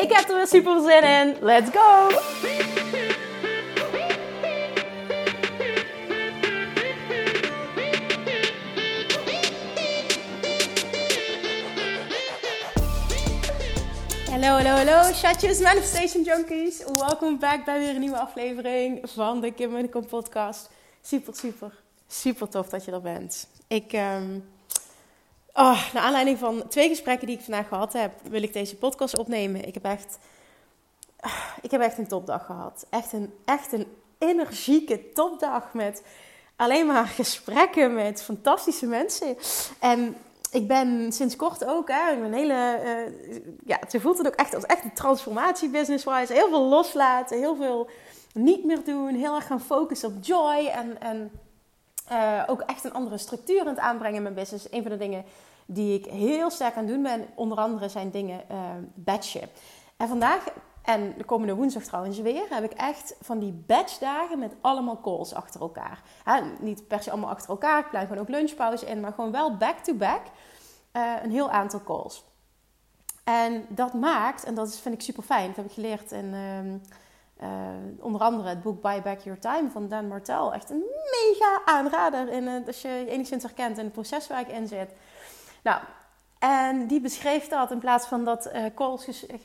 Ik heb er weer super zin in. Let's go! Hallo, hallo, hallo, chatjes, manifestation junkies. Welkom back bij weer een nieuwe aflevering van de Kim Kom podcast. Super, super, super tof dat je er bent. Ik, um, oh, naar aanleiding van twee gesprekken die ik vandaag gehad heb, wil ik deze podcast opnemen. Ik heb echt, ik heb echt een topdag gehad. Echt een, echt een energieke topdag met alleen maar gesprekken met fantastische mensen. En ik ben sinds kort ook, hè, een hele, uh, ja, ze voelt het ook echt als echt een transformatie business-wise. Heel veel loslaten, heel veel niet meer doen, heel erg gaan focussen op joy en, en uh, ook echt een andere structuur in het aanbrengen in mijn business. Een van de dingen die ik heel sterk aan doen ben, onder andere zijn dingen uh, batchen. En vandaag en de komende woensdag trouwens weer, heb ik echt van die batchdagen met allemaal calls achter elkaar. niet per se allemaal achter elkaar, ik blijf gewoon ook lunchpauze in, maar gewoon wel back-to-back uh, een heel aantal calls. En dat maakt, en dat is, vind ik super fijn, dat heb ik geleerd in uh, onder andere het boek Buy Back Your Time van Dan Martel. Echt een mega aanrader in het, als je je enigszins herkent in het proces waar ik in zit. Nou, en die beschreef dat in plaats van dat calls uh,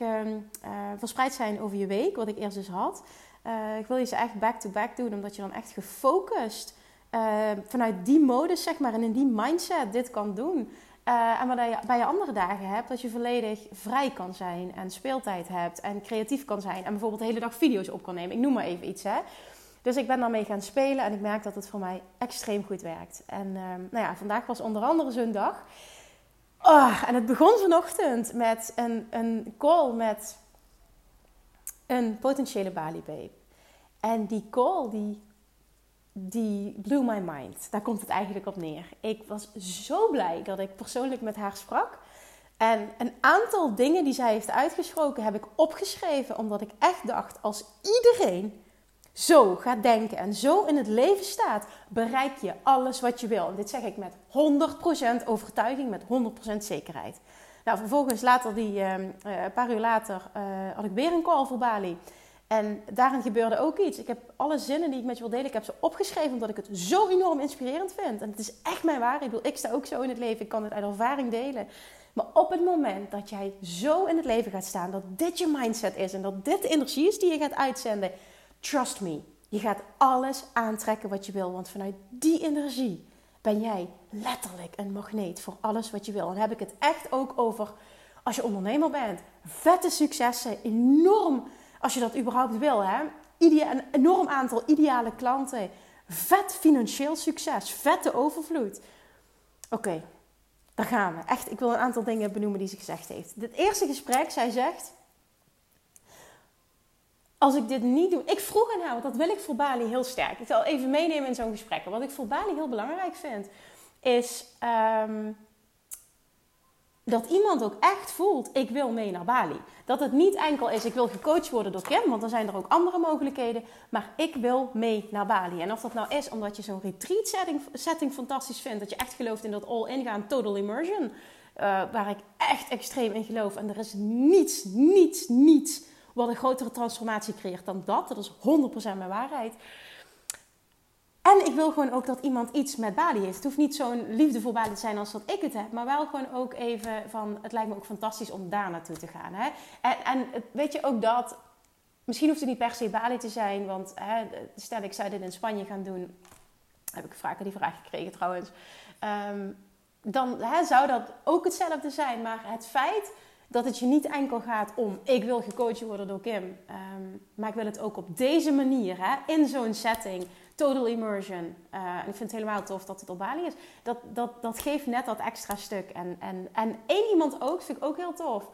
verspreid zijn over je week, wat ik eerst dus had. Ik wil je ze echt back-to-back -back doen, omdat je dan echt gefocust vanuit die modus, zeg maar, en in die mindset dit kan doen. en wat je bij je andere dagen hebt, dat je volledig vrij kan zijn en speeltijd hebt en creatief kan zijn. En bijvoorbeeld de hele dag video's op kan nemen. Ik noem maar even iets, hè. Dus ik ben daarmee gaan spelen en ik merk dat het voor mij extreem goed werkt. En nou ja, vandaag was onder andere zo'n dag. Oh, en het begon vanochtend met een, een call met een potentiële Bali babe. En die call, die, die blew my mind. Daar komt het eigenlijk op neer. Ik was zo blij dat ik persoonlijk met haar sprak. En een aantal dingen die zij heeft uitgesproken heb ik opgeschreven. Omdat ik echt dacht, als iedereen zo gaat denken en zo in het leven staat, bereik je alles wat je wil. En dit zeg ik met 100% overtuiging, met 100% zekerheid. Nou, vervolgens later, die, uh, een paar uur later, uh, had ik weer een call voor Bali. En daarin gebeurde ook iets. Ik heb alle zinnen die ik met je wil delen, ik heb ze opgeschreven omdat ik het zo enorm inspirerend vind. En het is echt mijn waarheid. Ik, bedoel, ik sta ook zo in het leven, ik kan het uit ervaring delen. Maar op het moment dat jij zo in het leven gaat staan, dat dit je mindset is en dat dit de energie is die je gaat uitzenden, Trust me, je gaat alles aantrekken wat je wil. Want vanuit die energie ben jij letterlijk een magneet voor alles wat je wil. En dan heb ik het echt ook over als je ondernemer bent. Vette successen, enorm, als je dat überhaupt wil. Hè? een enorm aantal ideale klanten. Vet financieel succes, vette overvloed. Oké, daar gaan we. Echt, ik wil een aantal dingen benoemen die ze gezegd heeft. Het eerste gesprek, zij zegt als ik dit niet doe. Ik vroeg aan haar, want dat wil ik voor Bali heel sterk. Ik zal even meenemen in zo'n gesprek. Wat ik voor Bali heel belangrijk vind, is ehm, dat iemand ook echt voelt: ik wil mee naar Bali. Dat het niet enkel is: ik wil gecoacht worden door Kim, want dan zijn er ook andere mogelijkheden. Maar ik wil mee naar Bali. En of dat nou is omdat je zo'n retreat setting, setting fantastisch vindt, dat je echt gelooft in dat all-in gaan, total immersion, uh, waar ik echt extreem in geloof. En er is niets, niets, niets wat een grotere transformatie creëert dan dat. Dat is 100% mijn waarheid. En ik wil gewoon ook dat iemand iets met Bali heeft. Het hoeft niet zo'n liefde voor Bali te zijn als dat ik het heb. Maar wel gewoon ook even van... Het lijkt me ook fantastisch om daar naartoe te gaan. Hè? En, en weet je ook dat... Misschien hoeft het niet per se Bali te zijn. Want hè, stel ik zou dit in Spanje gaan doen... Heb ik vaker die vraag gekregen trouwens. Ehm, dan hè, zou dat ook hetzelfde zijn. Maar het feit dat het je niet enkel gaat om ik wil gecoacht worden door Kim, ehm, maar ik wil het ook op deze manier, hè, in zo'n setting, total immersion. Uh, en ik vind het helemaal tof dat het op Bali is. Dat, dat, dat geeft net dat extra stuk. En, en, en één iemand ook, vind ik ook heel tof.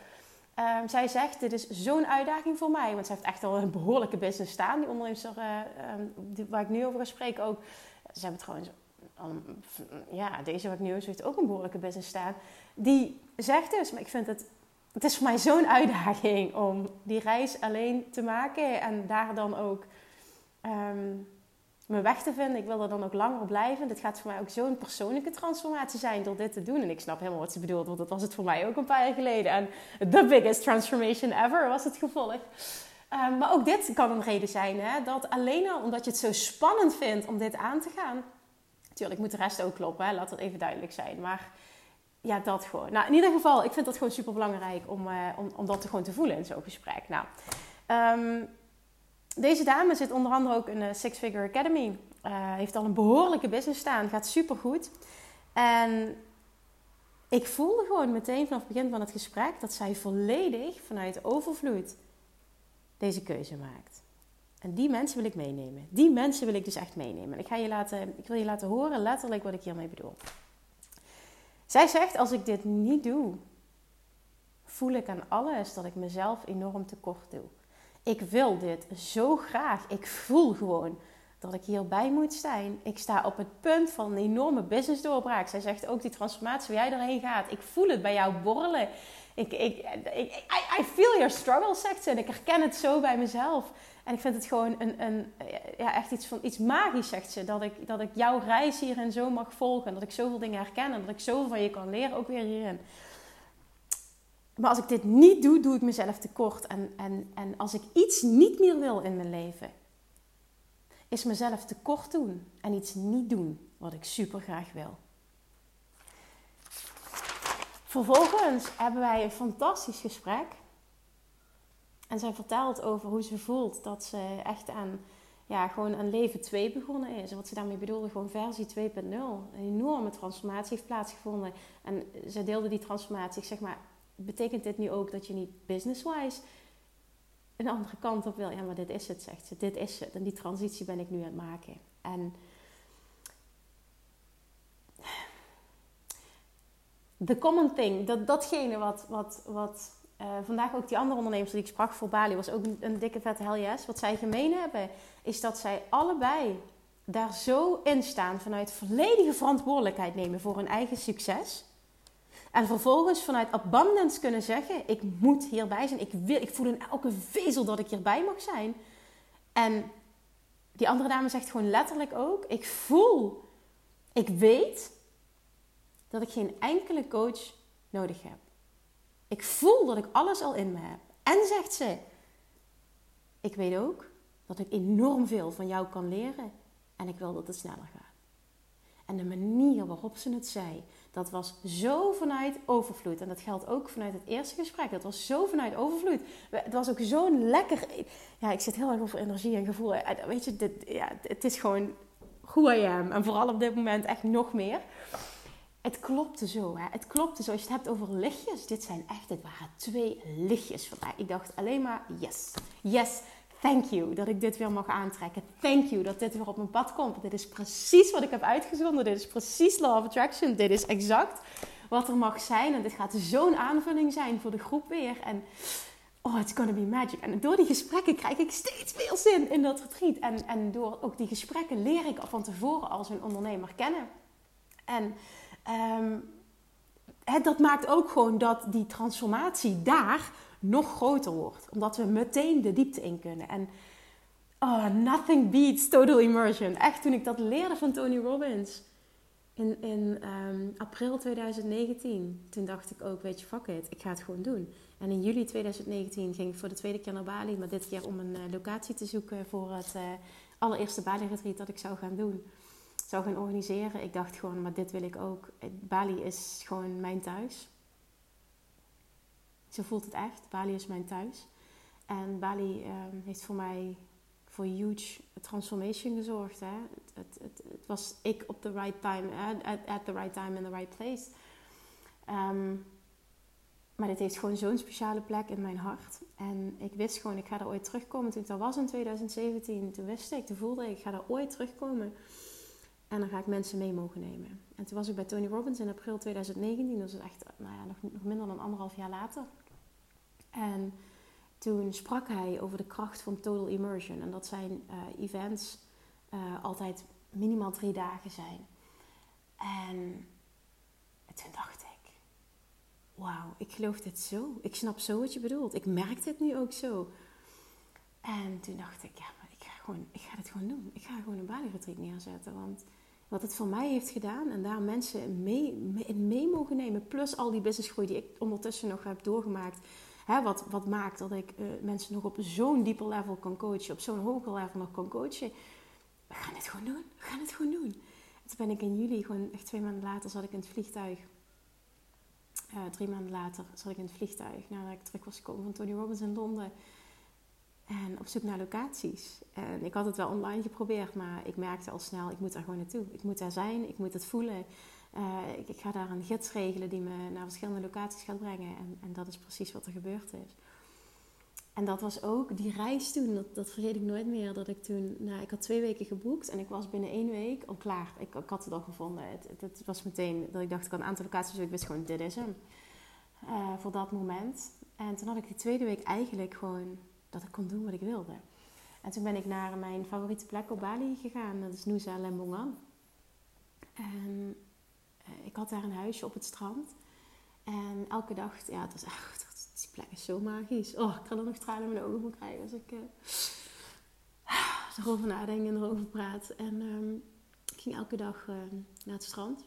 Ehm, zij zegt, dit is zo'n uitdaging voor mij. Want zij heeft echt al een behoorlijke business staan. Die onderneemster uh, waar ik nu over ga spreken ook. Ze hebben trouwens, ja, deze waar ik nu heeft ook een behoorlijke business staan. Die zegt dus, maar ik vind het, het is voor mij zo'n uitdaging om die reis alleen te maken. En daar dan ook um, mijn weg te vinden. Ik wil er dan ook langer op blijven. Dit gaat voor mij ook zo'n persoonlijke transformatie zijn door dit te doen. En ik snap helemaal wat ze bedoelt, want dat was het voor mij ook een paar jaar geleden. En the biggest transformation ever was het gevolg. Um, maar ook dit kan een reden zijn. Hè? Dat alleen al omdat je het zo spannend vindt om dit aan te gaan. Natuurlijk moet de rest ook kloppen, hè? laat dat even duidelijk zijn. Maar ja, dat gewoon. Nou, in ieder geval, ik vind dat gewoon super belangrijk om, uh, om, om dat gewoon te voelen in zo'n gesprek. Nou, um, deze dame zit onder andere ook in de Six Figure Academy. Uh, heeft al een behoorlijke business staan. Gaat super goed. En ik voelde gewoon meteen vanaf het begin van het gesprek dat zij volledig vanuit overvloed deze keuze maakt. En die mensen wil ik meenemen. Die mensen wil ik dus echt meenemen. En ik, ga je laten, ik wil je laten horen letterlijk wat ik hiermee bedoel. Zij zegt: Als ik dit niet doe, voel ik aan alles dat ik mezelf enorm tekort doe. Ik wil dit zo graag. Ik voel gewoon dat ik hierbij moet zijn. Ik sta op het punt van een enorme business doorbraak. Zij zegt ook die transformatie waar jij doorheen gaat. Ik voel het bij jou borrelen. Ik, ik, ik, I, feel your struggle, zegt ze. En ik herken het zo bij mezelf. En ik vind het gewoon een, een, ja, echt iets, van, iets magisch, zegt ze. Dat ik, dat ik jouw reis hierin zo mag volgen. En dat ik zoveel dingen herken. En dat ik zoveel van je kan leren, ook weer hierin. Maar als ik dit niet doe, doe ik mezelf tekort. En, en, en als ik iets niet meer wil in mijn leven, is mezelf tekort doen en iets niet doen wat ik super graag wil. Vervolgens hebben wij een fantastisch gesprek. En zij vertelt over hoe ze voelt dat ze echt aan, ja, gewoon aan leven 2 begonnen is. Wat ze daarmee bedoelde, gewoon versie 2.0. Een enorme transformatie heeft plaatsgevonden. En ze deelde die transformatie, zeg maar, betekent dit nu ook dat je niet business-wise een andere kant op wil? Ja, maar dit is het, zegt ze. Dit is het. En die transitie ben ik nu aan het maken. En the common thing, dat, datgene wat, wat, wat uh, vandaag ook die andere ondernemers die ik sprak voor Bali, was ook een, een dikke vette hell yes. Wat zij gemeen hebben, is dat zij allebei daar zo in staan vanuit volledige verantwoordelijkheid nemen voor hun eigen succes. En vervolgens vanuit abundance kunnen zeggen: Ik moet hierbij zijn. Ik, wil, ik voel in elke vezel dat ik hierbij mag zijn. En die andere dame zegt gewoon letterlijk ook: Ik voel, ik weet dat ik geen enkele coach nodig heb. Ik voel dat ik alles al in me heb. En zegt ze: Ik weet ook dat ik enorm veel van jou kan leren. En ik wil dat het sneller gaat. En de manier waarop ze het zei, dat was zo vanuit overvloed. En dat geldt ook vanuit het eerste gesprek. Dat was zo vanuit overvloed. Het was ook zo'n lekker. Ja, ik zit heel erg over energie en gevoel. Weet je, dit, ja, het is gewoon who I am. En vooral op dit moment echt nog meer. Het klopte zo, hè. Het klopte zo. Als je het hebt over lichtjes. Dit zijn echt, het waren twee lichtjes voor mij. Ik dacht alleen maar yes. Yes, Thank you dat ik dit weer mag aantrekken. Thank you dat dit weer op mijn pad komt. Dit is precies wat ik heb uitgezonden. Dit is precies Law of Attraction. Dit is exact wat er mag zijn. En dit gaat zo'n aanvulling zijn voor de groep weer. En oh, it's gonna be magic. En door die gesprekken krijg ik steeds meer zin in dat retreat. En, en door ook die gesprekken leer ik van tevoren als een ondernemer kennen. En um, dat maakt ook gewoon dat die transformatie daar nog groter wordt. Omdat we meteen de diepte in kunnen. En oh, nothing beats total immersion. Echt, toen ik dat leerde van Tony Robbins in, in ehm, april 2019, toen dacht ik ook, weet je, fuck it, ik ga het gewoon doen. En in juli 2019 ging ik voor de tweede keer naar Bali, maar dit keer om een uh, locatie te zoeken voor het uh, allereerste Bali-retreat dat ik zou gaan doen. Zou gaan organiseren. Ik dacht gewoon, maar dit wil ik ook. Bali is gewoon mijn thuis. Zo voelt het echt. Bali is mijn thuis. En Bali ehm, heeft voor mij voor huge transformation gezorgd. Hè? Het, het, het, was ik op the right time, at, at the right time in the right place. Ehm, maar dit heeft gewoon zo'n speciale plek in mijn hart. En ik wist gewoon, ik ga er ooit terugkomen. Toen ik daar was in 2017, toen wist ik, toen voelde ik, ik ga er ooit terugkomen. En dan ga ik mensen mee mogen nemen. En toen was ik bij Tony Robbins in april 2019. Dat is echt nou ja, nog, nog minder dan anderhalf jaar later. En toen sprak hij over de kracht van total immersion. En dat zijn uh, events uh, altijd minimaal drie dagen zijn. En toen dacht ik, wauw, ik geloof dit zo. Ik snap zo wat je bedoelt. Ik merk dit nu ook zo. En toen dacht ik, ja, maar ik ga, gewoon, ik ga dit gewoon doen. Ik ga gewoon een Bali neerzetten. Want wat het voor mij heeft gedaan en daar mensen mee, mee, mee mogen nemen. Plus al die businessgroei die ik ondertussen nog heb doorgemaakt. Hè, wat, wat maakt dat ik uh, mensen nog op zo'n dieper level kan coachen. Op zo'n hoger level nog kan coachen. We gaan het gewoon doen. We gaan het gewoon doen. En toen ben ik in juli, gewoon echt twee maanden later, zat ik in het vliegtuig. Uh, drie maanden later zat ik in het vliegtuig nadat ik terug was gekomen van Tony Robbins in Londen. En op zoek naar locaties. En ik had het wel online geprobeerd, maar ik merkte al snel, ik moet daar gewoon naartoe. Ik moet daar zijn, ik moet het voelen. Uh, ik, ik, ga daar een gids regelen die me naar verschillende locaties gaat brengen. En, en, dat is precies wat er gebeurd is. En dat was ook die reis toen, dat, vergeet ik nooit meer. Dat ik toen, nou, ik had twee weken geboekt en ik was binnen één week al klaar. Ik, ik had het al gevonden. Het, het, was meteen dat ik dacht, ik had een aantal locaties, dus ik wist gewoon, dit is hem. Uh, voor dat moment. En toen had ik die tweede week eigenlijk gewoon dat ik kon doen wat ik wilde. En toen ben ik naar mijn favoriete plek op Bali gegaan. Dat is Nusa Lembongan. En uh, ik had daar een huisje op het strand. En elke dag, ja, het was echt, die plek is zo magisch. Oh, ik kan er nog tranen in mijn ogen krijgen als ik uh, erover nadenk en erover praat. En um, ik ging elke dag uh, naar het strand.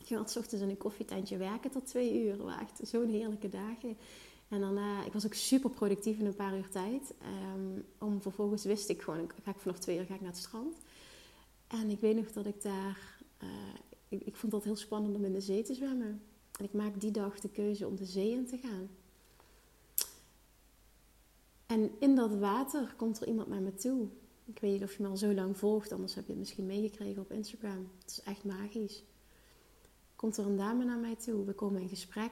Ik ging altijd ochtends in een koffietentje werken tot twee uur. Het echt zo'n heerlijke dagen. En daarna, ik was ook super productief in een paar uur tijd. Um, om vervolgens wist ik gewoon, ga ik vanaf twee uur ga ik naar het strand. En ik weet nog dat ik daar, uh, ik, ik, vond dat heel spannend om in de zee te zwemmen. En ik maak die dag de keuze om de zee in te gaan. En in dat water komt er iemand naar me toe. Ik weet niet of je me al zo lang volgt, anders heb je het misschien meegekregen op Instagram. Het is echt magisch. Komt er een dame naar mij toe, we komen in gesprek.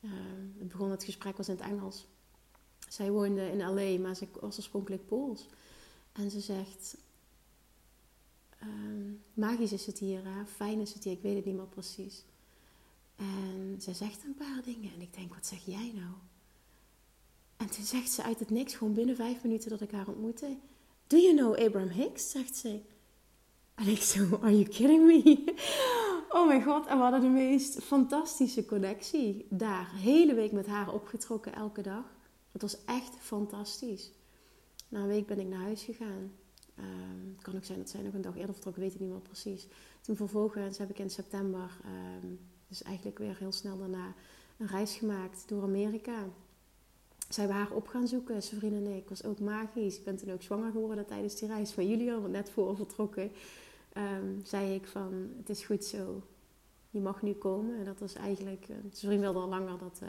Uh, het begon het gesprek was in het Engels. Zij woonde in LA, maar ze was oorspronkelijk Pools. En ze zegt: uh, Magisch is het hier, hè? fijn is het hier, ik weet het niet meer precies. En ze zegt een paar dingen en ik denk: Wat zeg jij nou? En toen zegt ze uit het niks, gewoon binnen vijf minuten dat ik haar ontmoette: Do you know Abraham Hicks? zegt ze. En ik zo: Are you kidding me? Oh mijn god, en we hadden de meest fantastische connectie daar. Hele week met haar opgetrokken, elke dag. Het was echt fantastisch. Na een week ben ik naar huis gegaan. Um, het kan ook zijn dat zij nog een dag eerder vertrokken, weet ik niet meer precies. Toen vervolgens heb ik in september, um, dus eigenlijk weer heel snel daarna, een reis gemaakt door Amerika. Zij hebben haar op gaan zoeken, zijn vrienden en ik. was ook magisch. Ik ben toen ook zwanger geworden tijdens die reis van Julian, net voor vertrokken um, zei ik van het is goed zo. Je mag nu komen. En dat was eigenlijk, uh, vriend wilde al langer dat, uh,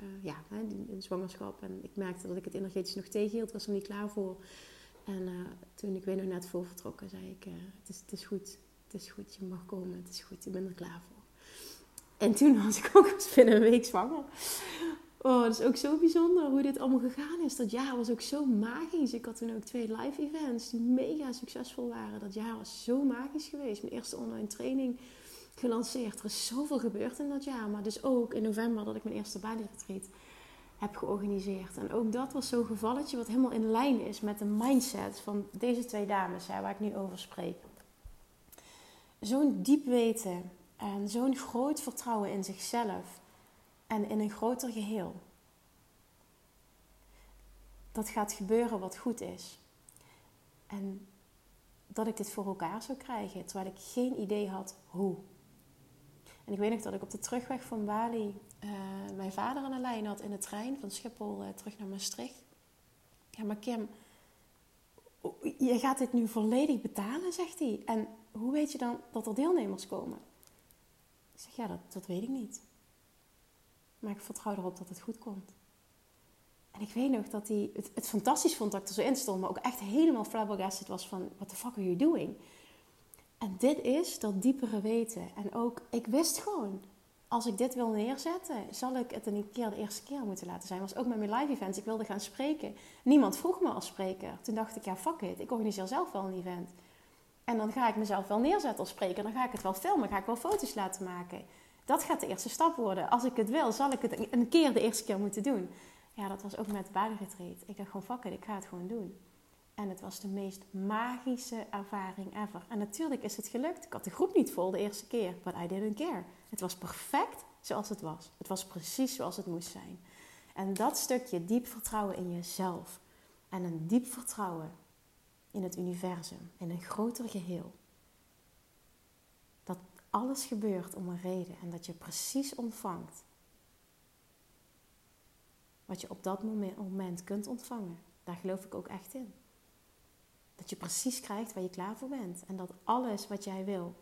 uh, ja, een zwangerschap. En ik merkte dat ik het energetisch nog tegenhield, was er niet klaar voor. En toen ik weer nog net voor vertrokken, zei ik, het, is, het is goed. Het is goed, je mag komen, het is goed, ik ben er klaar voor. En toen was ik ook binnen een week zwanger. Oh, dat is ook zo bijzonder hoe dit allemaal gegaan is. Dat jaar was ook zo magisch. Ik had toen ook twee live events die mega succesvol waren. Dat jaar was zo magisch geweest. Mijn eerste online training gelanceerd. Er is zoveel gebeurd in dat jaar. Maar dus ook in november dat ik mijn eerste Bali heb georganiseerd. En ook dat was zo'n gevalletje wat helemaal in lijn is met de mindset van deze twee dames waar ik nu over spreek. Zo'n diep weten en zo'n groot vertrouwen in zichzelf en in een groter geheel. Dat gaat gebeuren wat goed is. En dat ik dit voor elkaar zou krijgen, terwijl ik geen idee had hoe. En ik weet nog dat ik op de terugweg van Bali uh, mijn vader aan de lijn had in de trein van Schiphol uh, terug naar Maastricht. Ja, maar Kim, je gaat dit nu volledig betalen, zegt hij. En hoe weet je dan dat er deelnemers komen? Ik zeg, ja, dat, dat weet ik niet. Maar ik vertrouw erop dat het goed komt. En ik weet nog dat hij het, het fantastisch vond dat ik er zo in stond, maar ook echt helemaal flabbergasted was van, what the fuck are you doing? En dit is dat diepere weten. En ook, ik wist gewoon, als ik dit wil neerzetten, zal ik het een keer de eerste keer moeten laten zijn. was ook met mijn live events. Ik wilde gaan spreken. Niemand vroeg me als spreker. Toen dacht ik, ja, fuck it. Ik organiseer zelf wel een event. En dan ga ik mezelf wel neerzetten als spreker. Dan ga ik het wel filmen. Ga ik wel foto's laten maken. Dat gaat de eerste stap worden. Als ik het wil, zal ik het een keer de eerste keer moeten doen. Ja, dat was ook met de badenretreat. Ik dacht gewoon, fuck ik ga het gewoon doen. En het was de meest magische ervaring ever. En natuurlijk is het gelukt. Ik had de groep niet vol de eerste keer, but I didn't care. Het was perfect zoals het was. Het was precies zoals het moest zijn. En dat stukje diep vertrouwen in jezelf en een diep vertrouwen in het universum, in een groter geheel. Alles gebeurt om een reden en dat je precies ontvangt wat je op dat moment kunt ontvangen. Daar geloof ik ook echt in. Dat je precies krijgt waar je klaar voor bent. En dat alles wat jij wil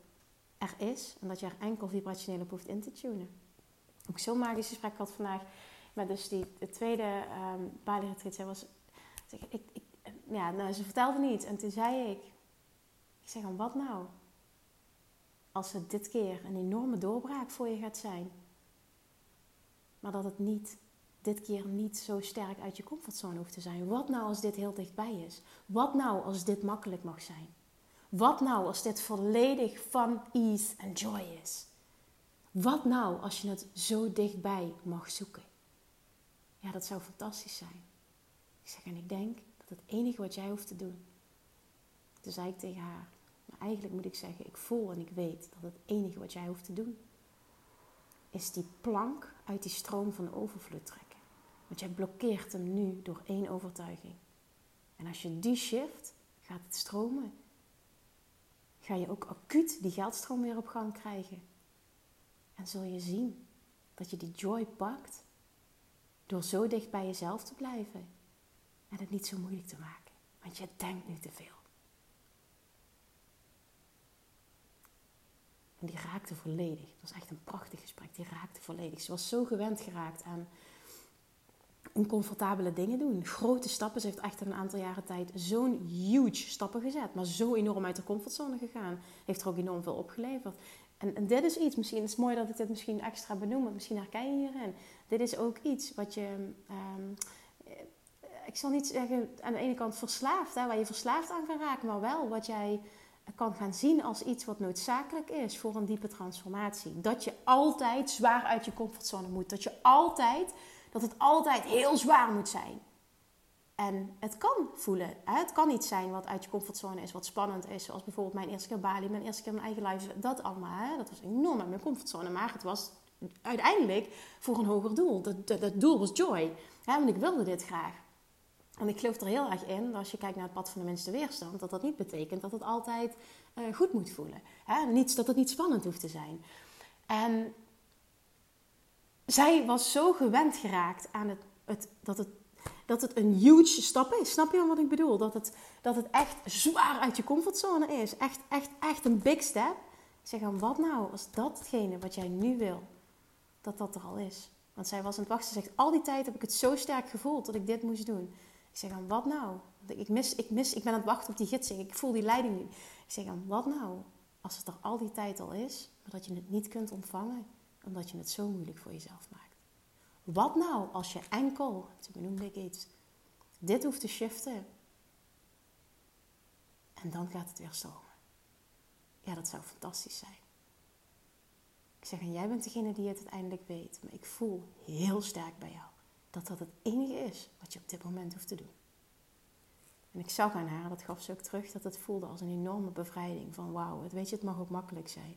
er is. En dat je er enkel vibrationeel op hoeft in te tunen. Ook zo'n magisch gesprek had vandaag met dus die de tweede um, Bali Zij was, ik, ik, ja, nou, ze vertelde niet. En toen zei ik, ik zeg dan wat nou? Als het dit keer een enorme doorbraak voor je gaat zijn. Maar dat het niet dit keer niet zo sterk uit je comfortzone hoeft te zijn. Wat nou als dit heel dichtbij is? Wat nou als dit makkelijk mag zijn? Wat nou als dit volledig van ease en joy is? Wat nou als je het zo dichtbij mag zoeken? Ja, dat zou fantastisch zijn. Ik zeg, en ik denk dat het enige wat jij hoeft te doen. Toen zei ik tegen haar, eigenlijk moet ik zeggen, ik voel en ik weet dat het enige wat jij hoeft te doen, is die plank uit die stroom van overvloed trekken. Want jij blokkeert hem nu door één overtuiging. En als je die shift, gaat het stromen. Ga je ook acuut die geldstroom weer op gang krijgen. En zul je zien dat je die joy pakt door zo dicht bij jezelf te blijven en het niet zo moeilijk te maken. Want je denkt nu te veel. En die raakte volledig. Het was echt een prachtig gesprek. Die raakte volledig. Ze was zo gewend geraakt aan oncomfortabele dingen doen. Grote stappen. Ze heeft echt een aantal jaren tijd zo'n huge stappen gezet. Maar zo enorm uit de comfortzone gegaan. Heeft er ook enorm veel opgeleverd. En, en dit is iets, misschien is het mooi dat ik dit misschien extra benoem. Want misschien herken je hierin. Dit is ook iets wat je... Um, ik zal niet zeggen aan de ene kant verslaafd, hè, waar je verslaafd aan kan raken, maar wel wat jij kan gaan zien als iets wat noodzakelijk is voor een diepe transformatie. Dat je altijd zwaar uit je comfortzone moet. Dat je altijd dat het altijd heel zwaar moet zijn. En het kan voelen. Het kan iets zijn wat uit je comfortzone is, wat spannend is. Zoals bijvoorbeeld mijn eerste keer Bali, mijn eerste keer mijn eigen live. Dat allemaal. Hè? Dat was enorm uit mijn comfortzone. Maar het was uiteindelijk voor een hoger doel. Dat, dat, doel was joy. Hè? Want ik wilde dit graag. En ik geloof er heel erg in, als je kijkt naar het pad van de minste weerstand, dat dat niet betekent dat het altijd uh, goed moet voelen. Hè? Dat het niet spannend hoeft te zijn. En zij was zo gewend geraakt aan het, het, dat, het, dat het een huge stap is. Snap je wat ik bedoel? Dat het, dat het echt zwaar uit je comfortzone is. Echt, echt, echt een big step. Ik zeg wat nou als dat hetgene wat jij nu wil, dat dat er al is? Want zij was aan het wachten. Ze zegt, al die tijd heb ik het zo sterk gevoeld dat ik dit moest doen. Ik zeg dan, wat nou? Ik, mis, ik, mis, ik ben aan het wachten op die gidsing. Ik voel die leiding nu. Ik zeg dan, wat nou als het er al die tijd al is, maar dat je het niet kunt ontvangen? omdat je het zo moeilijk voor jezelf maakt. Wat nou als je enkel, toen benoemde ik iets, dit hoeft te shiften en dan gaat het weer stromen. Ja, dat zou fantastisch zijn. Ik zeg, en jij bent degene die het uiteindelijk weet, maar ik voel heel sterk bij jou dat dat het enige is wat je op dit moment hoeft te doen. En ik zag aan haar, dat gaf ze ook terug, dat het voelde als een enorme bevrijding van wauw, het weet je, het mag ook makkelijk zijn.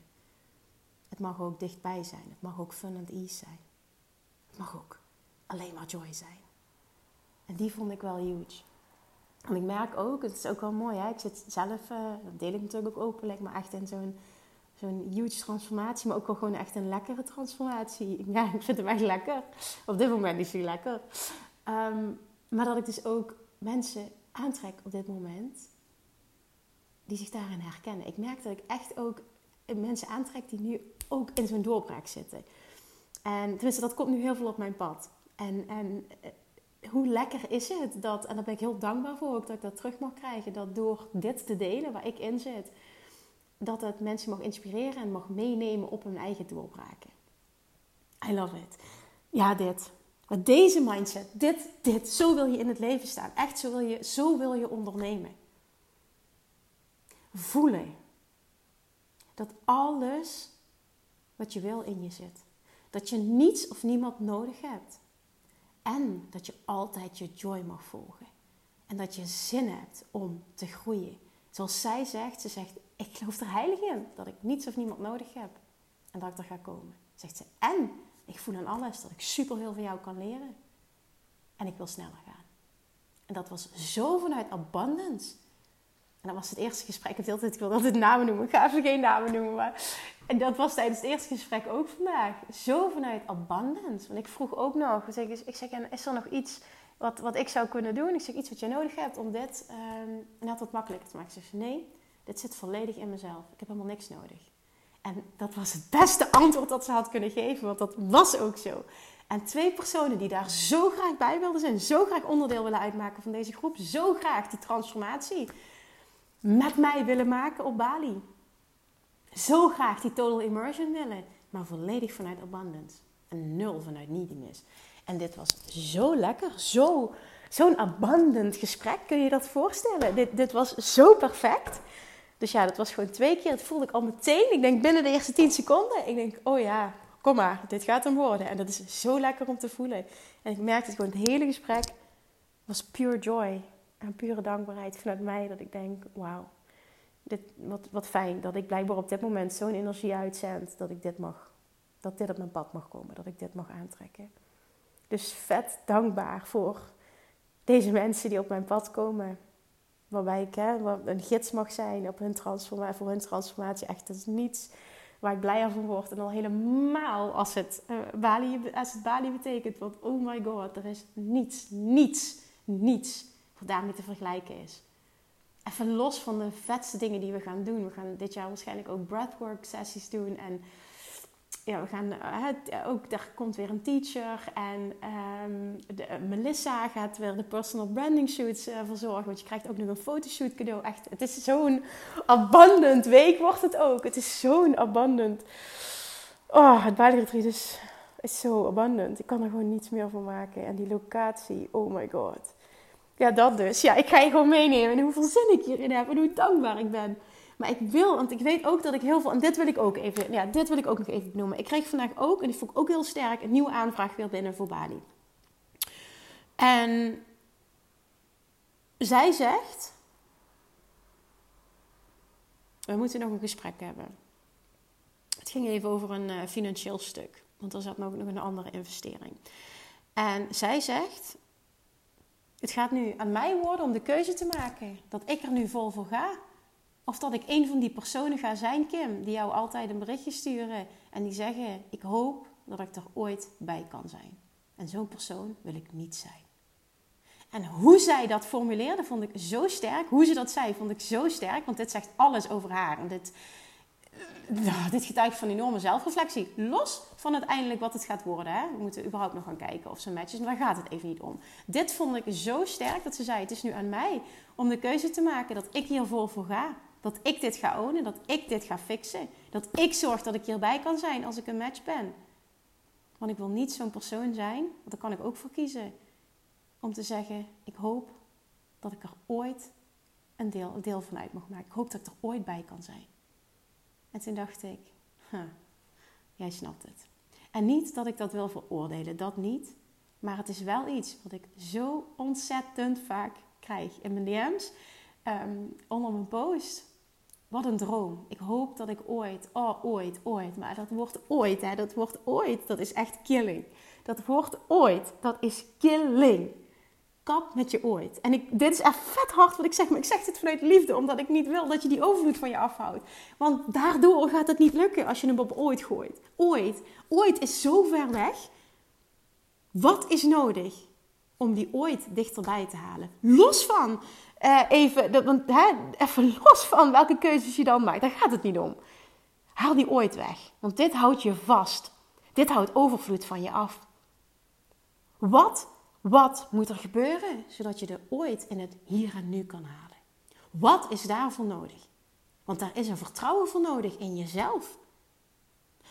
Het mag ook dichtbij zijn. Het mag ook fun and ease zijn. Het mag ook alleen maar joy zijn. En die vond ik wel huge. En ik merk ook, het is ook wel mooi, hè? ik zit zelf, uh, dat deel ik natuurlijk ook openlijk, maar echt in zo'n zo'n huge transformatie, maar ook wel gewoon echt een lekkere transformatie. Ja, ik vind hem echt lekker. Op dit moment is hij lekker. Ehm, maar dat ik dus ook mensen aantrek op dit moment die zich daarin herkennen. Ik merk dat ik echt ook mensen aantrek die nu ook in zo'n doorbraak zitten. En tenminste, dat komt nu heel veel op mijn pad. En, en eh, hoe lekker is het dat, en daar ben ik heel dankbaar voor ook dat ik dat terug mag krijgen, dat door dit te delen waar ik in zit, dat het mensen mag inspireren en mag meenemen op hun eigen doorbraken. I love it. Ja, dit. Met deze mindset, dit, dit, zo wil je in het leven staan. Echt, zo wil je, zo wil je ondernemen. Voelen dat alles wat je wil in je zit. Dat je niets of niemand nodig hebt. En dat je altijd je joy mag volgen. En dat je zin hebt om te groeien. Zoals zij zegt, ze zegt, ik geloof er heilig in dat ik niets of niemand nodig heb. En dat ik er ga komen. Zegt ze, en ik voel aan alles dat ik superveel van jou kan leren. En ik wil sneller gaan. En dat was zo vanuit abundance. En dat was het eerste gesprek. Ik, altijd, ik wil altijd namen noemen. Ik ga even geen namen noemen. Maar... En dat was tijdens het eerste gesprek ook vandaag. Zo vanuit abundance. Want ik vroeg ook nog. Ik zeg, is er nog iets wat, wat ik zou kunnen doen? Ik zeg, iets wat je nodig hebt om dit um, net wat makkelijker te maken. Ze zeg, nee, dit zit volledig in mezelf. Ik heb helemaal niks nodig. En dat was het beste antwoord dat ze had kunnen geven. Want dat was ook zo. En twee personen die daar zo graag bij wilden zijn, zo graag onderdeel willen uitmaken van deze groep, zo graag die transformatie met mij willen maken op Bali. Zo graag die total immersion willen, maar volledig vanuit abundance en nul vanuit neediness. En dit was zo lekker, zo, zo'n abundant gesprek. Kun je je dat voorstellen? Dit, dit was zo perfect. Dus ja, dat was gewoon twee keer. Dat voelde ik al meteen. Ik denk binnen de eerste tien seconden. Ik denk, oh ja, kom maar, dit gaat hem worden. En dat is zo lekker om te voelen. En ik merkte het gewoon, het hele gesprek was pure joy. En pure dankbaarheid vanuit mij. Dat ik denk, wauw, dit, wat, wat fijn dat ik blijkbaar op dit moment zo'n energie uitzend. Dat ik dit mag, dat dit op mijn pad mag komen. Dat ik dit mag aantrekken. Dus vet dankbaar voor deze mensen die op mijn pad komen. Waarbij ik een gids mag zijn op hun transformatie, voor hun transformatie. Echt, dat is niets waar ik blijer van word. En al helemaal als het, uh, Bali, als het Bali betekent. Want oh my god, er is niets, niets, niets wat daarmee te vergelijken is. Even los van de vetste dingen die we gaan doen. We gaan dit jaar waarschijnlijk ook breathwork sessies doen. En ja, we gaan, uh, ook daar komt weer een teacher. En um, de, Melissa gaat weer de personal branding shoots verzorgen. Want je krijgt ook nog een fotoshoot cadeau. Echt, het is zo'n abundant week wordt het ook. Het is zo'n abundant. Oh, het Bali is, is zo abundant. Ik kan er gewoon niets meer van maken. En die locatie, oh my god. Ja, dat dus. Ja, ik ga je gewoon meenemen. En hoeveel zin ik hierin heb. En hoe dankbaar ik ben. Maar ik wil, want ik weet ook dat ik heel veel. En dit wil ik ook even. Ja, dit wil ik ook nog even noemen. Ik kreeg vandaag ook, en die vond ik ook heel sterk, een nieuwe aanvraag weer binnen voor Bali. En zij zegt. We moeten nog een gesprek hebben. Het ging even over een uh, financieel stuk. Want er zat nog, nog een andere investering. En zij zegt: Het gaat nu aan mij worden om de keuze te maken dat ik er nu vol voor ga. Of dat ik een van die personen ga zijn, Kim, die jou altijd een berichtje sturen en die zeggen: Ik hoop dat ik er ooit bij kan zijn. En zo'n persoon wil ik niet zijn. En hoe zij dat formuleerde, vond ik zo sterk. Hoe ze dat zei, vond ik zo sterk. Want dit zegt alles over haar. En dit, uh, dit getuigt van enorme zelfreflectie. Los van uiteindelijk wat het gaat worden. Hè? We moeten überhaupt nog gaan kijken of ze matches. Maar daar gaat het even niet om. Dit vond ik zo sterk dat ze zei: Het is nu aan mij om de keuze te maken dat ik hier vol voor ga. Dat ik dit ga ownen, dat ik dit ga fixen. Dat ik zorg dat ik hierbij kan zijn als ik een match ben. Want ik wil niet zo'n persoon zijn, want daar kan ik ook voor kiezen. Om te zeggen, ik hoop dat ik er ooit een deel, een deel van uit mag maken. Ik hoop dat ik er ooit bij kan zijn. En toen dacht ik, jij snapt het. En niet dat ik dat wil veroordelen, dat niet. Maar het is wel iets wat ik zo ontzettend vaak krijg in mijn DM's. Um, onder mijn post. Wat een droom. Ik hoop dat ik ooit, oh ooit, ooit, maar dat wordt ooit, hè, dat wordt ooit, dat is echt killing. Dat wordt ooit, dat is killing. Kap met je ooit. En ik, dit is echt vet hard wat ik zeg, maar ik zeg dit vanuit liefde, omdat ik niet wil dat je die overvloed van je afhoudt. Want daardoor gaat het niet lukken als je hem op ooit gooit. Ooit. Ooit is zo ver weg. Wat is nodig om die ooit dichterbij te halen? Los van uh, even, want, hè, even los van welke keuzes je dan maakt. Daar gaat het niet om. Haal die ooit weg. Want dit houdt je vast. Dit houdt overvloed van je af. Wat, wat moet er gebeuren zodat je er ooit in het hier en nu kan halen? Wat is daarvoor nodig? Want daar is een vertrouwen voor nodig in jezelf.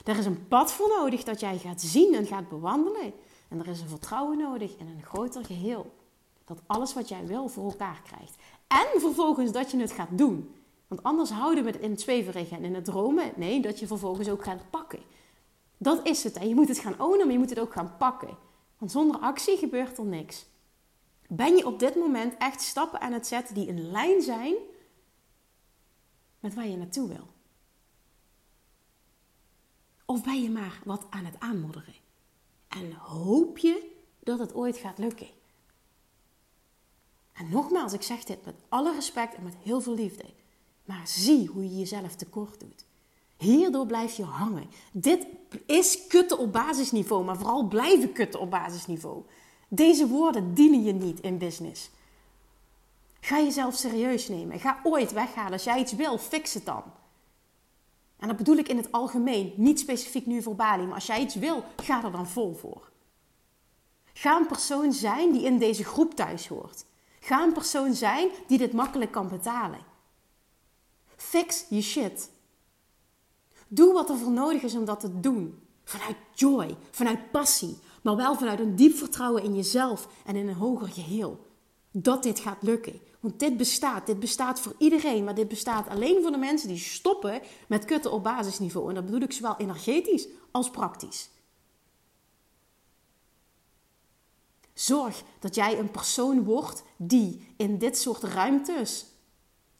Er is een pad voor nodig dat jij gaat zien en gaat bewandelen. En er is een vertrouwen nodig in een groter geheel. Dat alles wat jij wil voor elkaar krijgt. En vervolgens dat je het gaat doen. Want anders houden we het in het zweverige en in het dromen. Nee, dat je vervolgens ook gaat pakken. Dat is het. En je moet het gaan ownen, maar je moet het ook gaan pakken. Want zonder actie gebeurt er niks. Ben je op dit moment echt stappen aan het zetten die in lijn zijn met waar je naartoe wil? Of ben je maar wat aan het aanmodderen? En hoop je dat het ooit gaat lukken? En nogmaals, ik zeg dit met alle respect en met heel veel liefde. Maar zie hoe je jezelf tekort doet. Hierdoor blijf je hangen. Dit is kutten op basisniveau, maar vooral blijven kutten op basisniveau. Deze woorden dienen je niet in business. Ga jezelf serieus nemen. Ga ooit weghalen. Als jij iets wil, fix het dan. En dat bedoel ik in het algemeen, niet specifiek nu voor Bali. Maar als jij iets wil, ga er dan vol voor. Ga een persoon zijn die in deze groep thuis hoort. Ga een persoon zijn die dit makkelijk kan betalen. Fix je shit. Doe wat er voor nodig is om dat te doen. Vanuit joy, vanuit passie, maar wel vanuit een diep vertrouwen in jezelf en in een hoger geheel. Dat dit gaat lukken. Want dit bestaat. Dit bestaat voor iedereen. Maar dit bestaat alleen voor de mensen die stoppen met kutten op basisniveau. En dat bedoel ik zowel energetisch als praktisch. Zorg dat jij een persoon wordt die in dit soort ruimtes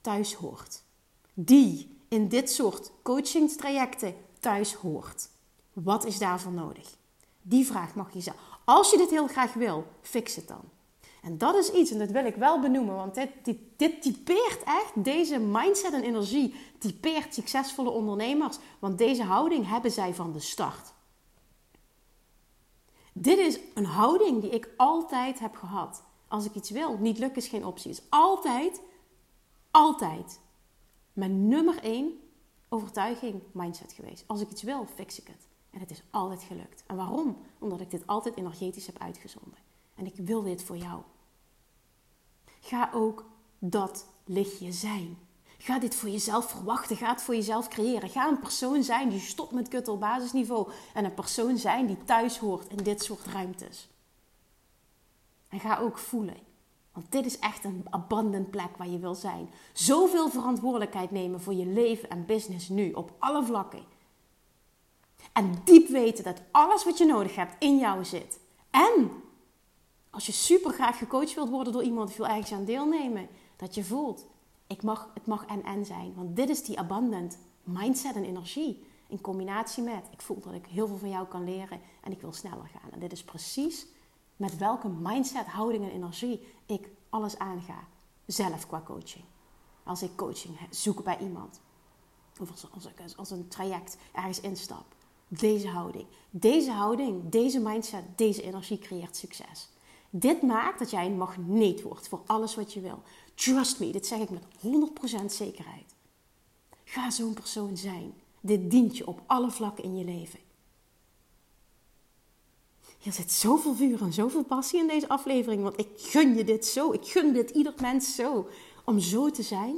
thuis hoort. Die in dit soort coachingstrajecten thuis hoort. Wat is daarvoor nodig? Die vraag mag je stellen. Als je dit heel graag wil, fix het dan. En dat is iets, en dat wil ik wel benoemen, want dit, dit, dit typeert echt, deze mindset en energie typeert succesvolle ondernemers, want deze houding hebben zij van de start. Dit is een houding die ik altijd heb gehad. Als ik iets wil, niet lukken is geen optie. is altijd, altijd mijn nummer één overtuiging mindset geweest. Als ik iets wil, fix ik het. En het is altijd gelukt. En waarom? Omdat ik dit altijd energetisch heb uitgezonden. En ik wil dit voor jou. Ga ook dat lichtje zijn. Ga dit voor jezelf verwachten. Ga het voor jezelf creëren. Ga een persoon zijn die stopt met kutten op basisniveau. En een persoon zijn die thuis hoort in dit soort ruimtes. En ga ook voelen. Want dit is echt een abundant plek waar je wil zijn. Zoveel verantwoordelijkheid nemen voor je leven en business nu op alle vlakken. En diep weten dat alles wat je nodig hebt in jou zit. En als je super graag gecoacht wilt worden door iemand, die wil ergens aan deelnemen. Dat je voelt, ik mag, het mag en en zijn. Want dit is die abundant mindset en energie. In combinatie met, ik voel dat ik heel veel van jou kan leren en ik wil sneller gaan. En dit is precies met welke mindset, houding en energie ik alles aanga. Zelf qua coaching. Als ik coaching zoek bij iemand. Of als, als ik als een traject ergens instap. Deze houding. Deze houding, deze mindset, deze energie creëert succes. Dit maakt dat jij een magneet wordt voor alles wat je wil. Trust me, dit zeg ik met 100% zekerheid. Ga zo'n persoon zijn. Dit dient je op alle vlakken in je leven. Er zit zoveel vuur en zoveel passie in deze aflevering, want ik gun je dit zo. Ik gun dit ieder mens zo. Om zo te zijn.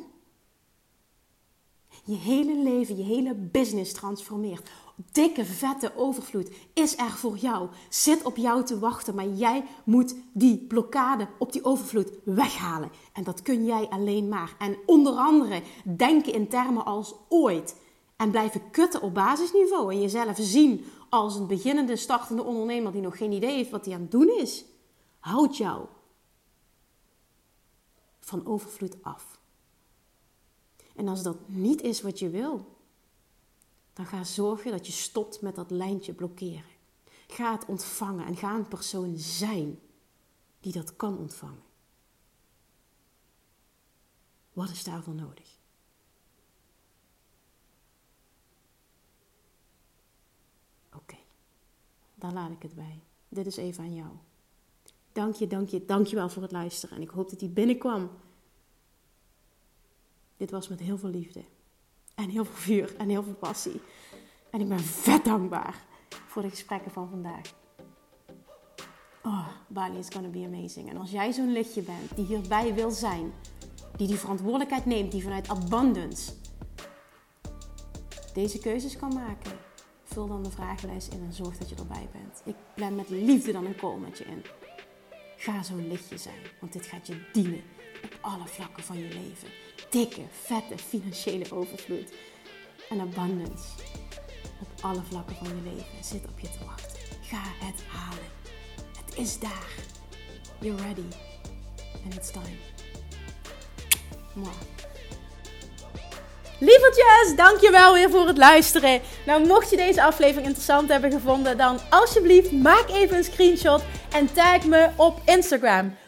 Je hele leven, je hele business transformeert dikke, vette overvloed is er voor jou. Zit op jou te wachten, maar jij moet die blokkade op die overvloed weghalen. En dat kun jij alleen maar. En onder andere denken in termen als ooit. En blijven kutten op basisniveau. En jezelf zien als een beginnende, startende ondernemer die nog geen idee heeft wat hij aan het doen is. Houd jou van overvloed af. En als dat niet is wat je wil, dan ga zorgen dat je stopt met dat lijntje blokkeren. Ga het ontvangen en ga een persoon zijn die dat kan ontvangen. Wat is daarvoor nodig? Oké, dan laat ik het bij. Dit is even aan jou. Dank je, dank je, dank je wel voor het luisteren. En ik hoop dat die binnenkwam. Dit was met heel veel liefde. En heel veel vuur en heel veel passie. En ik ben vet dankbaar voor de gesprekken van vandaag. Oh, Bali is gonna be amazing. En als jij zo'n lichtje bent die hierbij wil zijn, die die verantwoordelijkheid neemt, die vanuit abundance deze keuzes kan maken, vul dan de vragenlijst in en zorg dat je erbij bent. Ik plan met liefde dan een call met je in. Ga zo'n lichtje zijn, want dit gaat je dienen op alle vlakken van je leven. Dikke, vette financiële overvloed en abundance. op alle vlakken van je leven zit op je te wachten. Ga het halen. Het is daar. You're ready. And it's time. Mwah. Lievertjes, dankjewel weer voor het luisteren. Nou, mocht je deze aflevering interessant hebben gevonden, dan alsjeblieft maak even een screenshot en tag me op Instagram.